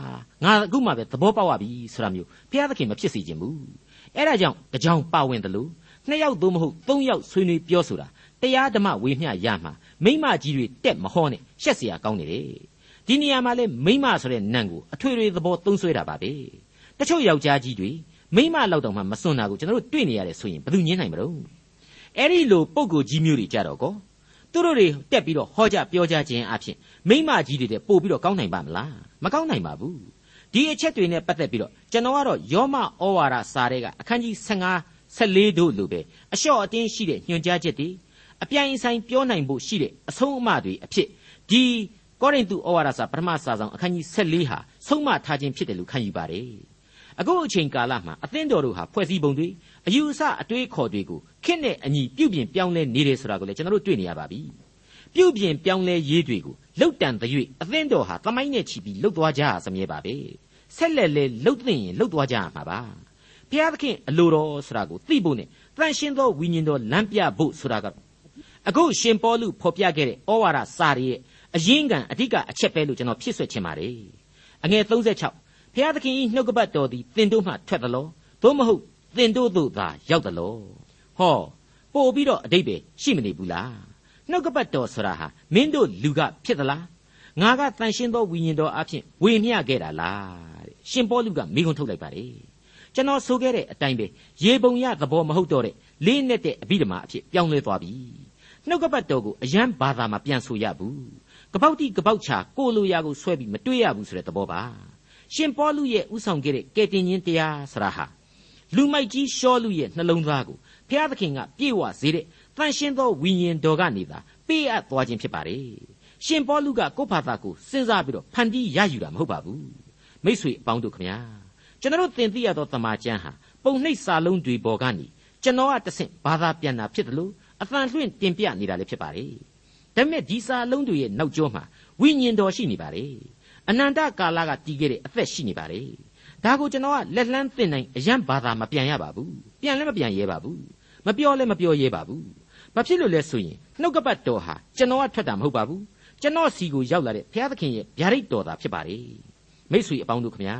ငါအခုမှပဲသဘောပေါက်ရပြီဆိုတာမျိုးဘုရားသခင်မဖြစ်စေခြင်းဘူးအဲ့ဒါကြောင့်တကြောင်ပါဝင်တယ်လို့နှစ်ယောက်သို့မဟုတ်သုံးယောက်ဆွေးနွေးပြောဆိုတာတရားဓမ္မဝေမျှရမှာမိမကြီးတွေတက်မဟောနဲ့ရှက်เสียကောင်းနေတယ်ဒီနေရာမှာလဲမိမဆိုတဲ့နံကိုအထွေထွေသဘောသုံးဆွဲတာပါပဲတချို့ယောက်ျားကြီးတွေမိမလောက်တော့မှမစွန့်တာကိုကျွန်တော်တို့တွေ့နေရတယ်ဆိုရင်ဘယ်သူညင်းနိုင်မလို့အဲ့ဒီလိုပုံကိုကြီးမျိုးတွေကြတော့ကော သူတို့တွေတက်ပြီးတော့ဟောကြပြောကြခြင်းအဖြစ်မိမကြီးတွေတဲ့ပို့ပြီးတော့ကောင်းနိုင်ပါမလားမကောင်းနိုင်ပါဘူးဒီအချက်တွေနဲ့ပတ်သက်ပြီးတော့ကျွန်တော်ကတော့ယောမဩဝါဒစာတွေကအခန်းကြီး15 14တို့လိုပဲအလျှော့အတင်းရှိတဲ့ညွှန်ကြားချက်တွေအပြိုင်ဆိုင်ပြောနိုင်ဖို့ရှိတဲ့အဆုံးအမတွေအဖြစ်ဒီကောရိန္သုဩဝါဒစာပထမစာဆောင်အခန်းကြီး14ဟာဆုံးမထားခြင်းဖြစ်တယ်လို့ခံယူပါတယ် အခုအချိန်ကာလမှာအသင်းတော်တို့ဟာဖွဲ့စည်းပုံတွေအယူအဆအတွေးခေါ်တွေကိုခင့်နဲ့အညီပြုပြင်ပြောင်းလဲနေတယ်ဆိုတာကိုလည်းကျွန်တော်တို့တွေ့နေရပါပြီပြုပြင်ပြောင်းလဲရေးတွေကိုလှုပ်တန်တဲ့၍အသင်းတော်ဟာသမိုင်းနဲ့ချီပြီးလှုပ်သွားကြရစမြဲပါပဲဆက်လက်လဲလှုပ်သိရင်လှုပ်သွားကြရမှာပါဘုရားသခင်အလိုတော်ဆိုတာကိုသိဖို့နဲ့တန်ရှင်းသောဝိညာဉ်တော်လမ်းပြဖို့ဆိုတာကအခုရှင်ပေါလုဖော်ပြခဲ့တဲ့ဩဝါဒစာရရဲ့အရင်းခံအဓိကအချက်ပဲလို့ကျွန်တော်ဖြစ်ဆွဲချင်ပါတယ်အငယ်36 ဖျားသခင်ဤနှုတ်ကပတ်တော်သည်သင်တို့မှထွက်သလောသို့မဟုတ်သင်တို့သို့သာရောက်သလောဟောပို့ပြီးတော့အတိတ်ပဲရှိမနေဘူးလားနှုတ်ကပတ်တော်ဆိုတာဟာမင်းတို့လူကဖြစ်သလားငါကတန်ရှင်းသောဝိညာဉ်တော်အဖြစ်ဝေမျှခဲ့တာလားတဲ့ရှင်ပေါလုကမိခွန်းထုတ်လိုက်ပါတယ်ကျွန်တော်ဆိုခဲ့တဲ့အတိုင်းပဲရေပုံရသဘောမဟုတ်တော့တဲ့လေးနဲ့တဲ့အဘိဓမ္မာအဖြစ်ပြောင်းလဲသွားပြီနှုတ်ကပတ်တော်ကိုအယံဘာသာမှာပြန်ဆိုရဘူးကပောက်တိကပောက်ချာကိုလိုရာကိုဆွဲပြီးမတွေးရဘူးဆိုတဲ့သဘောပါ ရှင်ပေါလုရဲ့ဥဆောင်ခဲ့တဲ့ကယ်တင်ရှင်တရားဆရာဟာလူမိုက်ကြီးရှောလူရဲ့နှလုံးသားကိုဘုရားသခင်ကပြေဝစေတဲ့တန်ရှင်းသောဝိညာဉ်တော်ကနေသာပေးအပ်သွားခြင်းဖြစ်ပါတယ်ရှင်ပေါလုကကိုယ့်ဘာသာကိုစဉ်းစားပြီးတော့ဖန်တီးရယူတာမဟုတ်ပါဘူးမိษွေအပေါင်းတို့ခမညာကျွန်တော်သင်သိရသောတမန်ကျမ်းဟာပုံနှိပ်စာလုံးတွေပေါ်ကနေကျွန်တော်ကတဆင့်ဘာသာပြန်တာဖြစ်တယ်လို့အသံလွှင့်တင်ပြနေတာလည်းဖြစ်ပါတယ်ဒါပေမဲ့ဒီစာလုံးတွေရဲ့နောက်ကျောမှာဝိညာဉ်တော်ရှိနေပါတယ် အနန္တကာလကတည်ခဲ့တဲ့အသက်ရှိနေပါတယ်ဒါကိုကျွန်တော်ကလက်လှမ်းသင်နိုင်အယံဘာသာမပြန်ရပါဘူးပြန်လည်းမပြန်ရဲပါဘူးမပြောလည်းမပြောရဲပါဘူးဘာဖြစ်လို့လဲဆိုရင်နှုတ်ကပတ်တော်ဟာကျွန်တော်ကထွက်တာမဟုတ်ပါဘူးကျွန်တော်စီကိုရောက်လာတဲ့ဘုရားသခင်ရဲ့ဗျာဒိတ်တော်သာဖြစ်ပါတယ်မိတ်ဆွေအပေါင်းတို့ခင်ဗျာ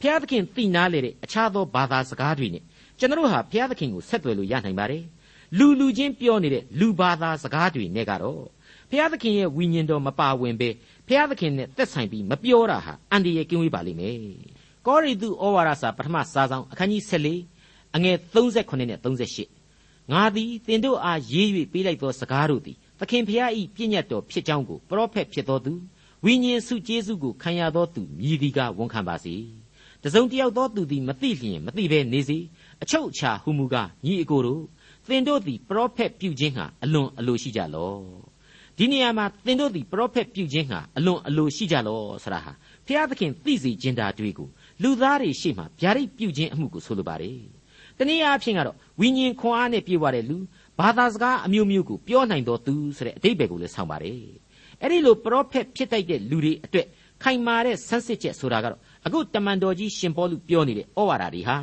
ဘုရားသခင်သိနာလေတဲ့အခြားသောဘာသာစကားတွေနဲ့ကျွန်တော်ဟာဘုရားသခင်ကိုဆက်သွယ်လို့ရနိုင်ပါတယ်လူလူချင်းပြောနေတဲ့လူဘာသာစကားတွေနဲ့ကတော့ဘုရားသခင်ရဲ့ဝိညာဉ်တော်မပါဝင်ပဲ ဘုရားသခင်နဲ့သက်ဆိုင်ပြီးမပြောတာဟာအန္တရာယ်ကင်းဝေးပါလိမ့်မယ်ကောရိန္သုဩဝါဒစာပထမစာဆောင်အခန်းကြီး14အငယ်38နဲ့38ငါသည်သင်တို့အားရေး၍ပေးလိုက်သောစကားတို့သည်သခင်ဖျား၏ပြည့်ညတ်တော်ဖြစ်ကြောင်းကိုပရောဖက်ဖြစ်သောသူဝိညာဉ်စုကျေးဇူးကိုခံရသောသူမြည်ဒီကဝန်ခံပါစေတစုံတယောက်သောသူသည်မသိလျင်မသိဘဲနေစေအချုပ်အခြာဟုမူကားညီအကိုတို့သင်တို့သည်ပရောဖက်ပြုခြင်းဟာအလွန်အလိုရှိကြလော ဒီနေရာမှာသင်တို့သည်ပရောဖက်ပြုခြင်းဟာအလွန်အလိုရှိကြလောဆိုတာဟာဖျားသခင်သိစေခြင်းတာတွေ့ကိုလူသားတွေရှေ့မှာဗျာဒိတ်ပြုခြင်းအမှုကိုဆိုလိုပါတယ်တနည်းအားဖြင့်ကတော့ဝိညာဉ်ခွန်အားနဲ့ပြည့်ဝတဲ့လူဘာသာစကားအမျိုးမျိုးကိုပြောနိုင်တော်သူဆိုတဲ့အတိတ်ဘယ်ကိုလည်းဆောင်ပါတယ်အဲ့ဒီလိုပရောဖက်ဖြစ်တတ်တဲ့လူတွေအတွက်ခိုင်မာတဲ့ဆန်းစစ်ချက်ဆိုတာကတော့အခုတမန်တော်ကြီးရှင်ပေါလုပြောနေတဲ့ဩဝါဒတွေဟာ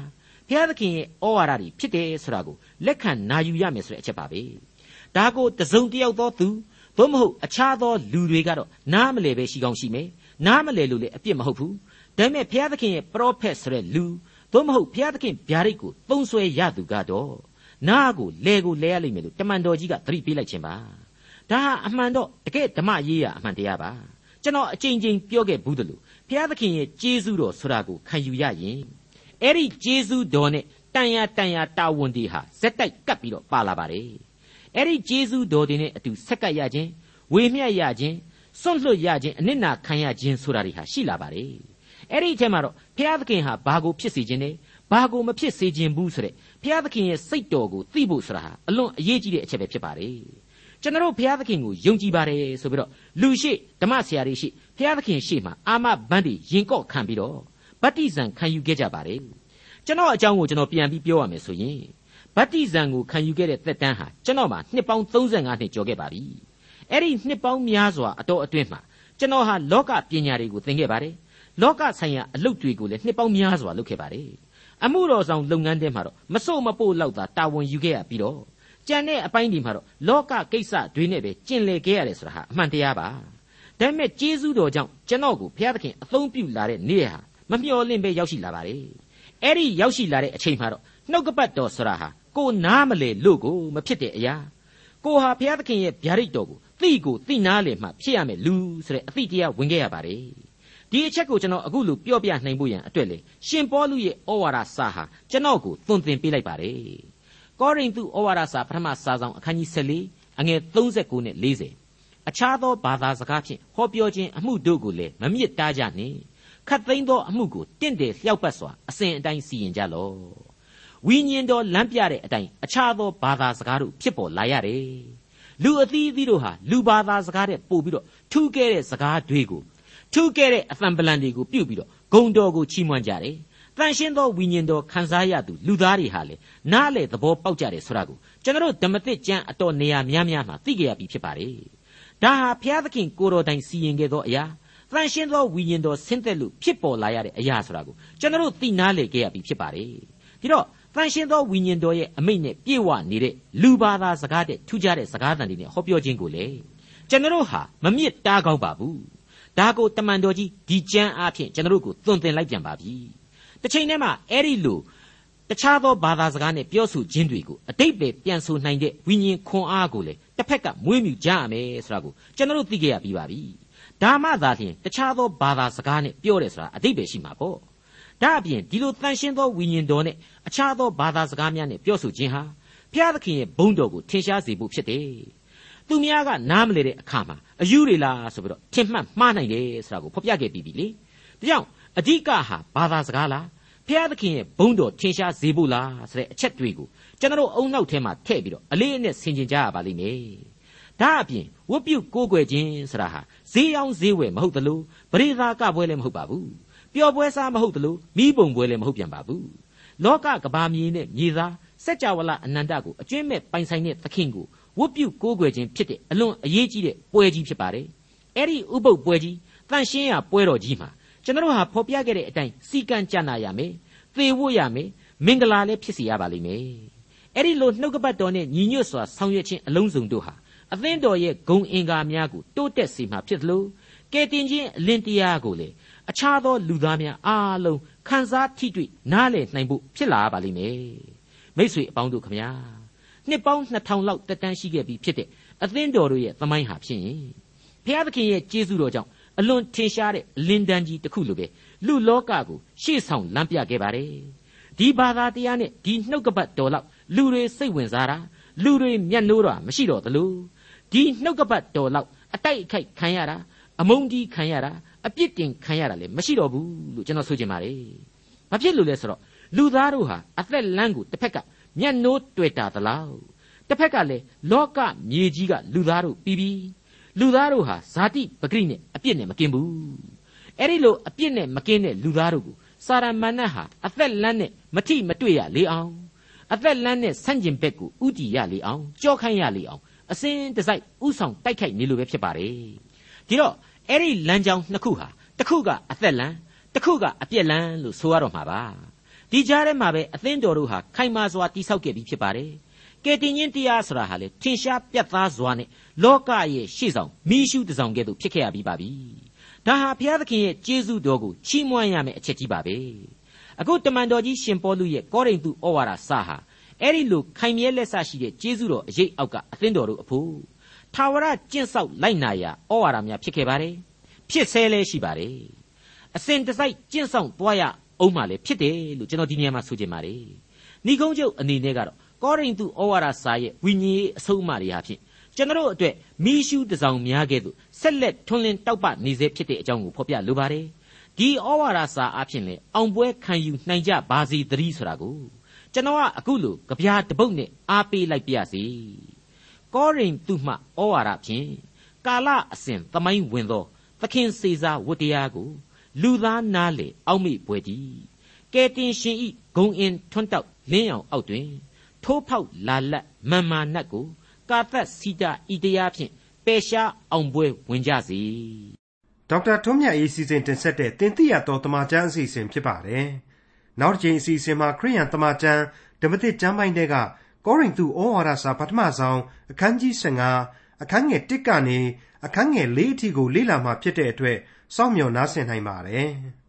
ဘုရားသခင်ရဲ့ဩဝါဒတွေဖြစ်တယ်ဆိုတာကိုလက်ခံနာယူရမယ်ဆိုတဲ့အချက်ပါပဲဒါကိုတစုံတယောက်သောသူ သို့မဟုတ်အခြားသောလူတွေကတော့နားမလည်ပဲရှိကောင်းရှိမယ်နားမလည်လို့လည်းအပြစ်မဟုတ်ဘူးဒါပေမဲ့ဘုရားသခင်ရဲ့ပရောဖက်ဆိုတဲ့လူသို့မဟုတ်ဘုရားသခင်ဗျာဒိတ်ကိုသုံးဆွဲရသူကတော့နားကိုလဲကိုလဲရလိမ့်မယ်လို့တမန်တော်ကြီးကသတိပေးလိုက်ခြင်းပါဒါဟာအမှန်တော့တကယ်ဓမ္မရေးရအမှန်တရားပါကျွန်တော်အကြိမ်ကြိမ်ပြောခဲ့ဘူးတယ်လို့ဘုရားသခင်ရဲ့ကျေးဇူးတော်ဆိုတာကိုခံယူရရင်အဲ့ဒီကျေးဇူးတော်နဲ့တန်ရတန်ရတာဝန်တွေဟာဇက်တိုက်ကပ်ပြီးတော့ပါလာပါတယ် အဲ့ဒီကျေးဇူးတော်တွေနဲ့အတူဆက်ကပ်ရခြင်းဝေမျှရခြင်းစွန့်လွတ်ရခြင်းအနစ်နာခံရခြင်းဆိုတာတွေဟာရှိလာပါတယ်အဲ့ဒီအချက်မှာတော့ဘုရားသခင်ဟာဘာကိုဖြစ်စေခြင်းနဲ့ဘာကိုမဖြစ်စေခြင်းဘူးဆိုတဲ့ဘုရားသခင်ရဲ့စိတ်တော်ကိုသိဖို့ဆိုတာဟာအလွန်အရေးကြီးတဲ့အချက်ပဲဖြစ်ပါတယ်ကျွန်တော်ဘုရားသခင်ကိုယုံကြည်ပါတယ်ဆိုပြီးတော့လူရှိဓမ္မဆရာတွေရှိဘုရားသခင်ရှိမှအာမဘန်းတွေရင်ကော့ခံပြီးတော့ဗတ္တိဇံခံယူခဲ့ကြပါတယ်ကျွန်တော်အကြောင်းကိုကျွန်တော်ပြန်ပြီးပြောရမယ်ဆိုရင် ဗတ္တိဇံကိုခံယူခဲ့တဲ့သက်တမ်းဟာကျွန်တော်မှာနှစ်ပေါင်း35နှစ်ကျော်ခဲ့ပါပြီအဲ့ဒီနှစ်ပေါင်းများစွာအတော်အတွင်းမှာကျွန်တော်ဟာလောကပညာတွေကိုသင်ခဲ့ပါတယ်လောကဆိုင်ရာအလုပ်တွေကိုလည်းနှစ်ပေါင်းများစွာလုပ်ခဲ့ပါတယ်အမှုတော်ဆောင်လုပ်ငန်းတွေမှာတော့မစို့မပို့လောက်သာတာဝန်ယူခဲ့ရပြီးတော့ကြံတဲ့အပိုင်းဒီမှာတော့လောကကိစ္စတွေနဲ့ပဲကျင်လည်ခဲ့ရတယ်ဆိုတာဟာအမှန်တရားပါဒါပေမဲ့ကျေးဇူးတော်ကြောင့်ကျွန်တော်ကိုဘုရားသခင်အသုံးပြုလာတဲ့နေ့ဟာမမျှော်လင့်ပဲရောက်ရှိလာပါတယ်အဲ့ဒီရောက်ရှိလာတဲ့အချိန်မှာတော့နှုတ်ကပတ်တော်ဆိုတာဟာ ကိုနားမလေလို့ကိုမဖြစ်တဲ့အရာကိုဟာဘုရားသခင်ရဲ့ဗျာဒိတ်တော်ကိုသိကိုသိနာလေမှဖြစ်ရမယ်လူဆိုတဲ့အသည့်တရားဝင်ခဲ့ရပါတယ်ဒီအချက်ကိုကျွန်တော်အခုလိုပြောပြနိုင်ဖို့ရန်အတွက်လေရှင်ပေါလုရဲ့ဩဝါဒစာဟာကျွန်တော်ကိုသွန်သင်ပေးလိုက်ပါတယ်ကောရိန္သုဩဝါဒစာပထမစာဆောင်အခန်းကြီး14အငယ်39နဲ့40အခြားသောဘာသာစကားဖြင့်ဟောပြောခြင်းအမှုတို့ကိုလည်းမမြစ်တားကြနှင့်ခတ်သိမ်းသောအမှုကိုတင့်တယ်လျှောက်ပတ်စွာအစဉ်အတိုင်းစီရင်ကြလော့ ဝိညာဉ်တော်လမ်းပြတဲ့အတိုင်းအခြားသောဘာသာစကားတို့ဖြစ်ပေါ်လာရတယ်လူအသီးသီးတို့ဟာလူဘာသာစကားတဲ့ပို့ပြီးတော့ထူးကဲတဲ့စကားတွေကိုထူးကဲတဲ့အသံပလံတွေကိုပြုတ်ပြီးတော့ဂုံတော်ကိုချီးမွမ်းကြတယ်တန်ရှင်းသောဝိညာဉ်တော်ခံစားရသူလူသားတွေဟာလေနားလေသဘောပေါက်ကြတယ်ဆိုတာကိုကျွန်တော်ဓမ္မသစ်ကျမ်းအတော်နေရာများများမှာသိကြရပြီဖြစ်ပါတယ်ဒါဟာဘုရားသခင်ကိုတော်တိုင်စီရင်ခဲ့သောအရာတန်ရှင်းသောဝိညာဉ်တော်ဆင်းသက်လို့ဖြစ်ပေါ်လာရတဲ့အရာဆိုတာကိုကျွန်တော်သိနားလေခဲ့ရပြီဖြစ်ပါတယ်ဒီတော့ တန်ရှင်းသောဝိညာဉ်တော်ရဲ့အမိန့်နဲ့ပြည့်ဝနေတဲ့လူဘာသာစကားတဲ့ထူးခြားတဲ့စကားသံတွေနဲ့ဟောပြောခြင်းကိုလေကျွန်တော်ဟာမမြင့်တားကောင်းပါဘူးဒါကိုတမန်တော်ကြီးဒီကျမ်းအားဖြင့်ကျွန်တော်ကိုသွန်သင်လိုက်ပြန်ပါပြီတစ်ချိန်တည်းမှာအဲ့ဒီလိုတခြားသောဘာသာစကားနဲ့ပြောဆိုခြင်းတွေကိုအတိတ်ပဲပြန်ဆိုနိုင်တဲ့ဝိညာဉ်ခွန်အားကိုလေတစ်ဖက်ကမွေးမြူကြရမယ်ဆိုတာကိုကျွန်တော်သိခဲ့ရပြီးပါပြီဒါမှသာလျှင်တခြားသောဘာသာစကားနဲ့ပြောတယ်ဆိုတာအတိတ်ပဲရှိမှာပေါ့ ဒါအပြင်ဒီလိုတန်ရှင်းသောဝိညာဉ်တော်နဲ့အခြားသောဘာသာစကားများနဲ့ပြောဆိုခြင်းဟာဘုရားသခင်ရဲ့ဘုန်းတော်ကိုထင်ရှားစေဖို့ဖြစ်တယ်သူများကနားမလဲတဲ့အခါမှာအယူတွေလားဆိုပြီးတော့ထင်မှတ်မှားနိုင်တယ်ဆိုတာကိုဖော်ပြခဲ့ပြီးပြီလေဒါကြောင့်အဓိကဟာဘာသာစကားလားဖျားသခင်ရဲ့ဘုန်းတော်ထင်ရှားစေဖို့လားဆိုတဲ့အချက်တွေကိုကျွန်တော်အုံနောက်ထဲမှာထည့်ပြီးတော့အလေးအနက်ဆင်ခြင်ကြရပါလိမ့်မယ်ဒါအပြင်ဝတ်ပြုကိုးကွယ်ခြင်းဆိုတာဟာဈေးအောင်ဈေးဝယ်မဟုတ်သလိုပရိသာကပွဲလည်းမဟုတ်ပါဘူး ပျော်ပွဲစားမဟုတ်သလိုမိဘုံပွဲလည်းမဟုတ်ပြန်ပါဘူးလောကကဘာမြေနဲ့မြေသားစัจ java လအနန္တကိုအကျွင့်မဲ့ပိုင်ဆိုင်တဲ့သခင်ကိုဝတ်ပြုကိုးကွယ်ခြင်းဖြစ်တဲ့အလွန်အရေးကြီးတဲ့ပွဲကြီးဖြစ်ပါတယ်အဲ့ဒီဥပုပ်ပွဲကြီးတန်ရှင်းရပွဲတော်ကြီးမှာကျွန်တော်ဟာဖော်ပြခဲ့တဲ့အတိုင်းစီကံကြနာရမယ်သေဝတ်ရမယ်မင်္ဂလာလည်းဖြစ်စီရပါလိမ့်မယ်အဲ့ဒီလိုနှုတ်ကပတ်တော်နဲ့ညီညွတ်စွာဆောင်ရွက်ခြင်းအလုံးစုံတို့ဟာအသင်းတော်ရဲ့ဂုံအင်္ဂါများကိုတိုးတက်စေမှာဖြစ်သလို ကယ်တင်ခြင်းအလင်းတရားကိုလေအခြားသောလူသားများအားလုံးခံစားထိတွေ့နားလည်နိုင်ဖို့ဖြစ်လာပါလိမ့်မယ်မိ쇠အပေါင်းတို့ခမညာနှစ်ပေါင်း2000လောက်တက်တန်းရှိခဲ့ပြီဖြစ်တဲ့အသင်းတော်တို့ရဲ့သမိုင်းဟာဖြစ်ရင်ဘုရားသခင်ရဲ့ကျေးဇူးတော်ကြောင့်အလွန်ထင်ရှားတဲ့အလင်းတန်းကြီးတစ်ခုလိုပဲလူလောကကိုရှေ့ဆောင်လမ်းပြခဲ့ပါတယ်ဒီဘာသာတရားနဲ့ဒီနှုတ်ကပတ်တော်လောက်လူတွေစိတ်ဝင်စားတာလူတွေမျက်နှိုးတာမရှိတော့သလိုဒီနှုတ်ကပတ်တော်လောက်အတိုက်အခိုက်ခံရတာ အမုန်းကြီးခံရတာအပြစ်တင်ခံရတာလည်းမရှိတော့ဘူးလို့ကျွန်တော်ဆိုချင်ပါတယ်ဘာဖြစ်လို့လဲဆိုတော့လူသားတို့ဟာအသက်လမ်းကိုတစ်ဖက်ကမျက်နှိုးတွေ့တာသလားတစ်ဖက်ကလည်းလောကမြေကြီးကလူသားတို့ပြီးပြီးလူသားတို့ဟာဇာတိပဂရိနဲ့အပြစ်နဲ့မကင်းဘူးအဲ့ဒီလိုအပြစ်နဲ့မကင်းတဲ့လူသားတို့ကိုစာရမဏတ်ဟာအသက်လမ်းနဲ့မထိမတွေ့ရလေအောင်အသက်လမ်းနဲ့ဆန့်ကျင်ဘက်ကိုဥတီရလေအောင်ကြောခိုင်းရလေအောင်အစင်းတစိုက်ဥဆောင်တိုက်ခိုက်နေလို့ပဲဖြစ်ပါတယ် ဒီတော့အဲ့ဒီလမ်းကြောင်းနှစ်ခုဟာတစ်ခုကအသက်လမ်းတစ်ခုကအပြက်လမ်းလို့ဆိုရတော့မှာပါဒီကြားထဲမှာပဲအသင်းတော်တို့ဟာခိုင်မာစွာတိဆောက်ခဲ့ပြီးဖြစ်ပါတယ်ကယ်တင်ရှင်တရားဆိုတာဟာလေထင်ရှားပြတ်သားစွာနဲ့လောကရဲ့ရှေ့ဆောင်မိရှုတစောင်ကဲ့သို့ဖြစ်ခဲ့ရပြီးပါပြီဒါဟာဘုရားသခင်ရဲ့ကျေးဇူးတော်ကိုချီးမွမ်းရမယ့်အချက်ကြီးပါပဲအခုတမန်တော်ကြီးရှင်ပေါလုရဲ့ကောရိန္သုဩဝါဒစာဟာအဲ့ဒီလိုခိုင်မြဲလက်ဆရှိတဲ့ကျေးဇူးတော်အရေးအောက်ကအသင်းတော်တို့အဖို့ ထာဝရကျင့်ဆောက်လိုက်နာရာဩဝါဒများဖြစ်ခဲ့ပါတယ်ဖြစ်ဆဲလဲရှိပါတယ်အစဉ်တစိုက်ကျင့်ဆောင်သွားရအောင်မှလည်းဖြစ်တယ်လို့ကျွန်တော်ဒီနေရာမှာဆိုချင်ပါတယ်ဏိကုံးချုပ်အနေနဲ့ကတော့ကောရိန္သုဩဝါဒစာရဲ့ဝိညာဉ်ရေးအဆုံးအမတွေဟာဖြင့်ကျွန်တော်တို့အတွက်မိရှုတစောင်များကဲ့သို့ဆက်လက်ထွန်းလင်းတောက်ပနေစေဖြစ်တဲ့အကြောင်းကိုဖော်ပြလိုပါတယ်ဒီဩဝါဒစာအဖြစ်လေအောင်ပွဲခံယူနိုင်ကြပါစေတည်းဆိုတာကိုကျွန်တော်ကအခုလိုကြပြားတပုတ်နဲ့အားပေးလိုက်ပြစီ ကောရိန္သုမှဩဝါဒဖြင့်ကာလအစဉ်သမိုင်းဝင်သော သခင်စေစာဝတ္တရားကို လူသားနားလေအောက်မေ့ပွဲတည်ကဲတင်ရှင်ဤဂုံအင်ထွန်းတောက်လင်းအောင်အောက်တွင် ထိုးဖောက်လာလက်မန်မာနတ်ကိုကာသက်စီတာဤတရားဖြင့်ပယ်ရှားအောင်ပွဲဝင်ကြစေဒေါက်တာထွန်းမြတ်ရေးစီစဉ်တင်ဆက်တဲ့တင်ပြရတော်တမချန်းအစီအစဉ်ဖြစ်ပါတယ်နောက်တစ်ချိန်အစီအစဉ်မှာခရိယန်တမချန်းဓမ္မသစ်ကျမ်းပိုင်းတွေက ကောရိန္သုဩဝါဒစာပထမဆုံးအခန်းကြီး15အခန်းငယ်1ကနေအခန်းငယ်4အထိကိုလေ့လာမှဖြစ်တဲ့အတွက်စောင့်မျှော်နားဆင်နိုင်ပါတယ်။